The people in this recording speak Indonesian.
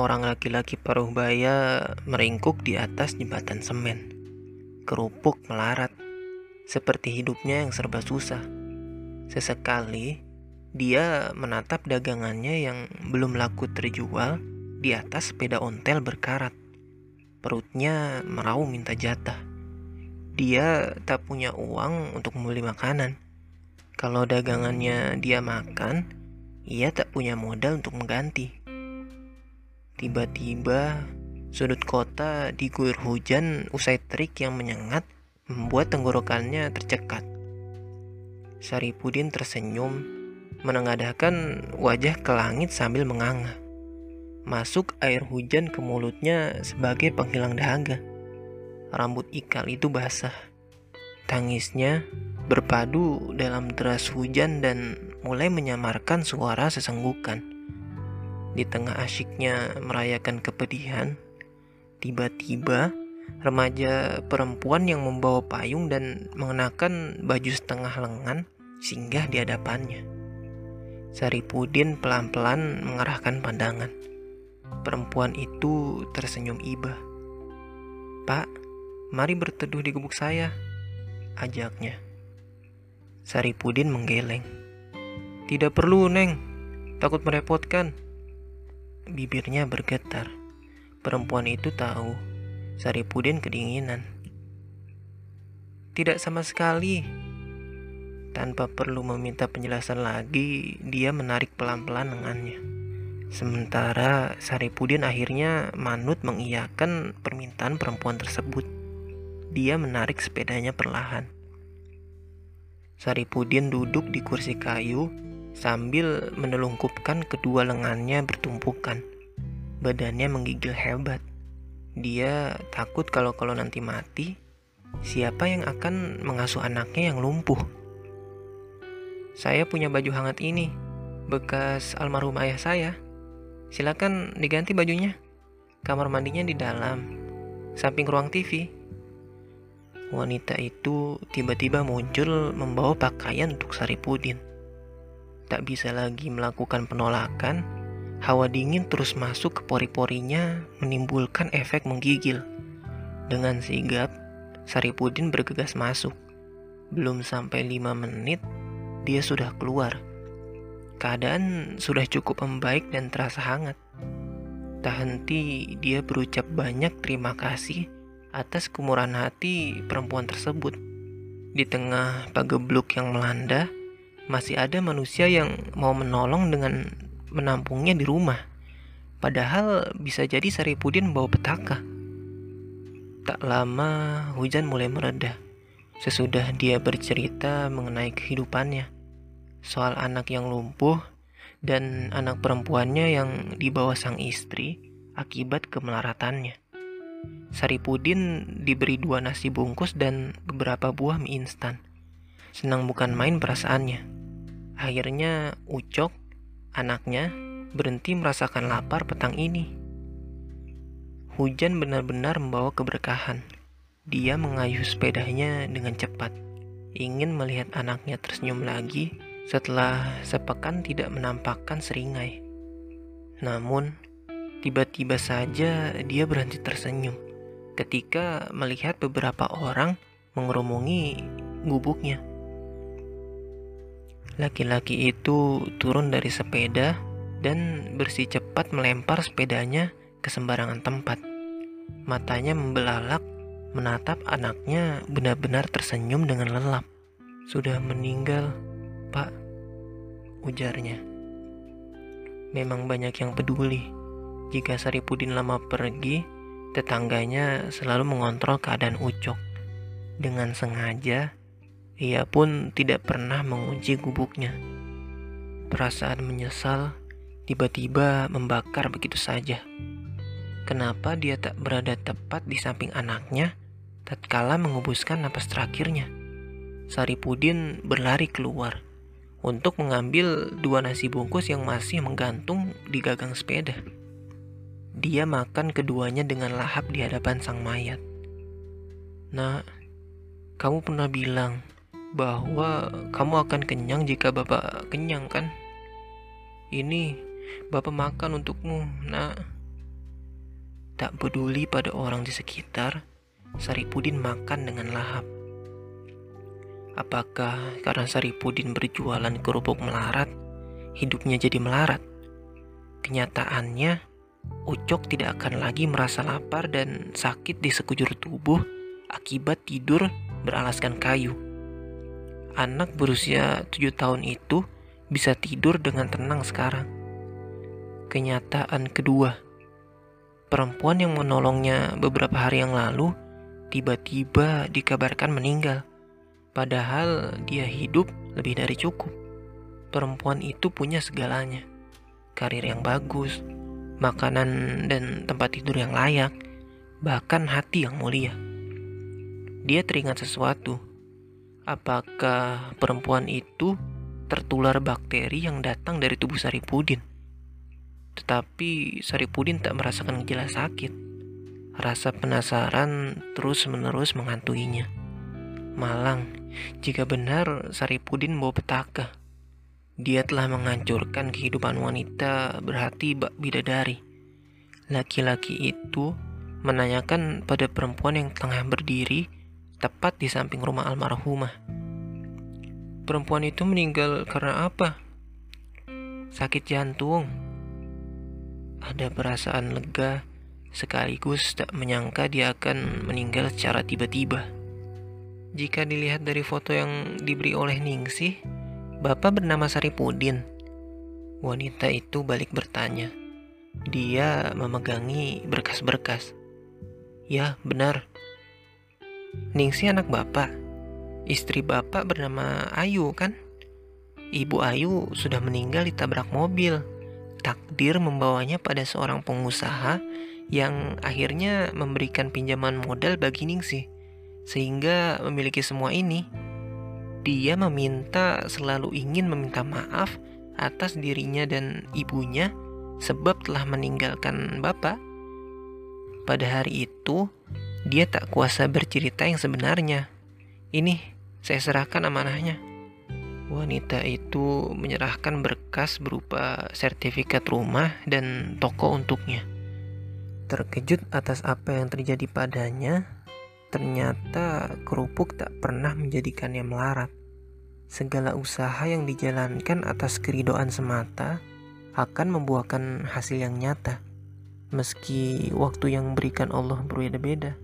Seorang laki-laki paruh baya meringkuk di atas jembatan semen. Kerupuk melarat, seperti hidupnya yang serba susah. Sesekali, dia menatap dagangannya yang belum laku terjual di atas sepeda ontel berkarat. Perutnya merau minta jatah. Dia tak punya uang untuk membeli makanan. Kalau dagangannya dia makan, ia tak punya modal untuk mengganti. Tiba-tiba, sudut kota diguyur hujan usai terik yang menyengat membuat tenggorokannya tercekat. Saripudin tersenyum, menengadahkan wajah ke langit sambil menganga. Masuk air hujan ke mulutnya sebagai penghilang dahaga. Rambut ikal itu basah. Tangisnya berpadu dalam deras hujan dan mulai menyamarkan suara sesenggukan. Di tengah asyiknya merayakan kepedihan, tiba-tiba remaja perempuan yang membawa payung dan mengenakan baju setengah lengan singgah di hadapannya. Saripudin pelan-pelan mengarahkan pandangan. Perempuan itu tersenyum iba. Pak, mari berteduh di gubuk saya, ajaknya. Saripudin menggeleng. Tidak perlu, Neng. Takut merepotkan. Bibirnya bergetar. Perempuan itu tahu Saripudin kedinginan. Tidak sama sekali. Tanpa perlu meminta penjelasan lagi, dia menarik pelan-pelan lengannya. Sementara Saripudin akhirnya manut mengiyakan permintaan perempuan tersebut. Dia menarik sepedanya perlahan. Saripudin duduk di kursi kayu sambil menelungkupkan kedua lengannya bertumpukan. Badannya menggigil hebat. Dia takut kalau-kalau nanti mati, siapa yang akan mengasuh anaknya yang lumpuh? Saya punya baju hangat ini, bekas almarhum ayah saya. Silakan diganti bajunya. Kamar mandinya di dalam, samping ruang TV. Wanita itu tiba-tiba muncul membawa pakaian untuk Saripudin tak bisa lagi melakukan penolakan, hawa dingin terus masuk ke pori-porinya menimbulkan efek menggigil. Dengan sigap, Saripudin bergegas masuk. Belum sampai lima menit, dia sudah keluar. Keadaan sudah cukup membaik dan terasa hangat. Tak henti dia berucap banyak terima kasih atas kemurahan hati perempuan tersebut. Di tengah pagebluk yang melanda, masih ada manusia yang mau menolong dengan menampungnya di rumah. Padahal bisa jadi Saripudin bawa petaka. Tak lama hujan mulai mereda. Sesudah dia bercerita mengenai kehidupannya, soal anak yang lumpuh dan anak perempuannya yang dibawa sang istri akibat kemelaratannya. Saripudin diberi dua nasi bungkus dan beberapa buah mie instan. Senang bukan main perasaannya. Akhirnya Ucok, anaknya, berhenti merasakan lapar petang ini. Hujan benar-benar membawa keberkahan. Dia mengayuh sepedanya dengan cepat, ingin melihat anaknya tersenyum lagi setelah sepekan tidak menampakkan seringai. Namun, tiba-tiba saja dia berhenti tersenyum ketika melihat beberapa orang mengerumungi gubuknya. Laki-laki itu turun dari sepeda dan bersih cepat melempar sepedanya ke sembarangan tempat. Matanya membelalak menatap anaknya benar-benar tersenyum dengan lelap. Sudah meninggal, Pak, ujarnya. Memang banyak yang peduli. Jika Saripudin lama pergi, tetangganya selalu mengontrol keadaan Ucok. Dengan sengaja, ia pun tidak pernah mengunci gubuknya. Perasaan menyesal tiba-tiba membakar begitu saja. Kenapa dia tak berada tepat di samping anaknya tatkala mengubuskan napas terakhirnya? Saripudin berlari keluar untuk mengambil dua nasi bungkus yang masih menggantung di gagang sepeda. Dia makan keduanya dengan lahap di hadapan sang mayat. Nah, kamu pernah bilang bahwa kamu akan kenyang jika Bapak kenyang kan? Ini Bapak makan untukmu, nak. Tak peduli pada orang di sekitar, Saripudin makan dengan lahap. Apakah karena Saripudin berjualan kerupuk melarat, hidupnya jadi melarat? Kenyataannya, Ucok tidak akan lagi merasa lapar dan sakit di sekujur tubuh akibat tidur beralaskan kayu. Anak berusia tujuh tahun itu bisa tidur dengan tenang sekarang. Kenyataan kedua, perempuan yang menolongnya beberapa hari yang lalu tiba-tiba dikabarkan meninggal. Padahal dia hidup lebih dari cukup. Perempuan itu punya segalanya. Karir yang bagus, makanan dan tempat tidur yang layak, bahkan hati yang mulia. Dia teringat sesuatu. Apakah perempuan itu tertular bakteri yang datang dari tubuh Saripudin? Tetapi Saripudin tak merasakan gejala sakit. Rasa penasaran terus-menerus menghantuinya. Malang, jika benar Saripudin bawa petaka, dia telah menghancurkan kehidupan wanita berhati bak bidadari. Laki-laki itu menanyakan pada perempuan yang tengah berdiri tepat di samping rumah almarhumah. Perempuan itu meninggal karena apa? Sakit jantung. Ada perasaan lega sekaligus tak menyangka dia akan meninggal secara tiba-tiba. Jika dilihat dari foto yang diberi oleh Ningsih, Bapak bernama Saripudin. Wanita itu balik bertanya. Dia memegangi berkas-berkas. Ya, benar. Ningsih anak Bapak. Istri Bapak bernama Ayu, kan? Ibu Ayu sudah meninggal ditabrak mobil. Takdir membawanya pada seorang pengusaha yang akhirnya memberikan pinjaman modal bagi Ningsih sehingga memiliki semua ini. Dia meminta selalu ingin meminta maaf atas dirinya dan ibunya sebab telah meninggalkan bapak. Pada hari itu, dia tak kuasa bercerita yang sebenarnya. Ini saya serahkan amanahnya. Wanita itu menyerahkan berkas berupa sertifikat rumah dan toko untuknya. Terkejut atas apa yang terjadi padanya, Ternyata kerupuk tak pernah menjadikannya melarat. Segala usaha yang dijalankan atas keridoan semata akan membuahkan hasil yang nyata. Meski waktu yang berikan Allah berbeda-beda.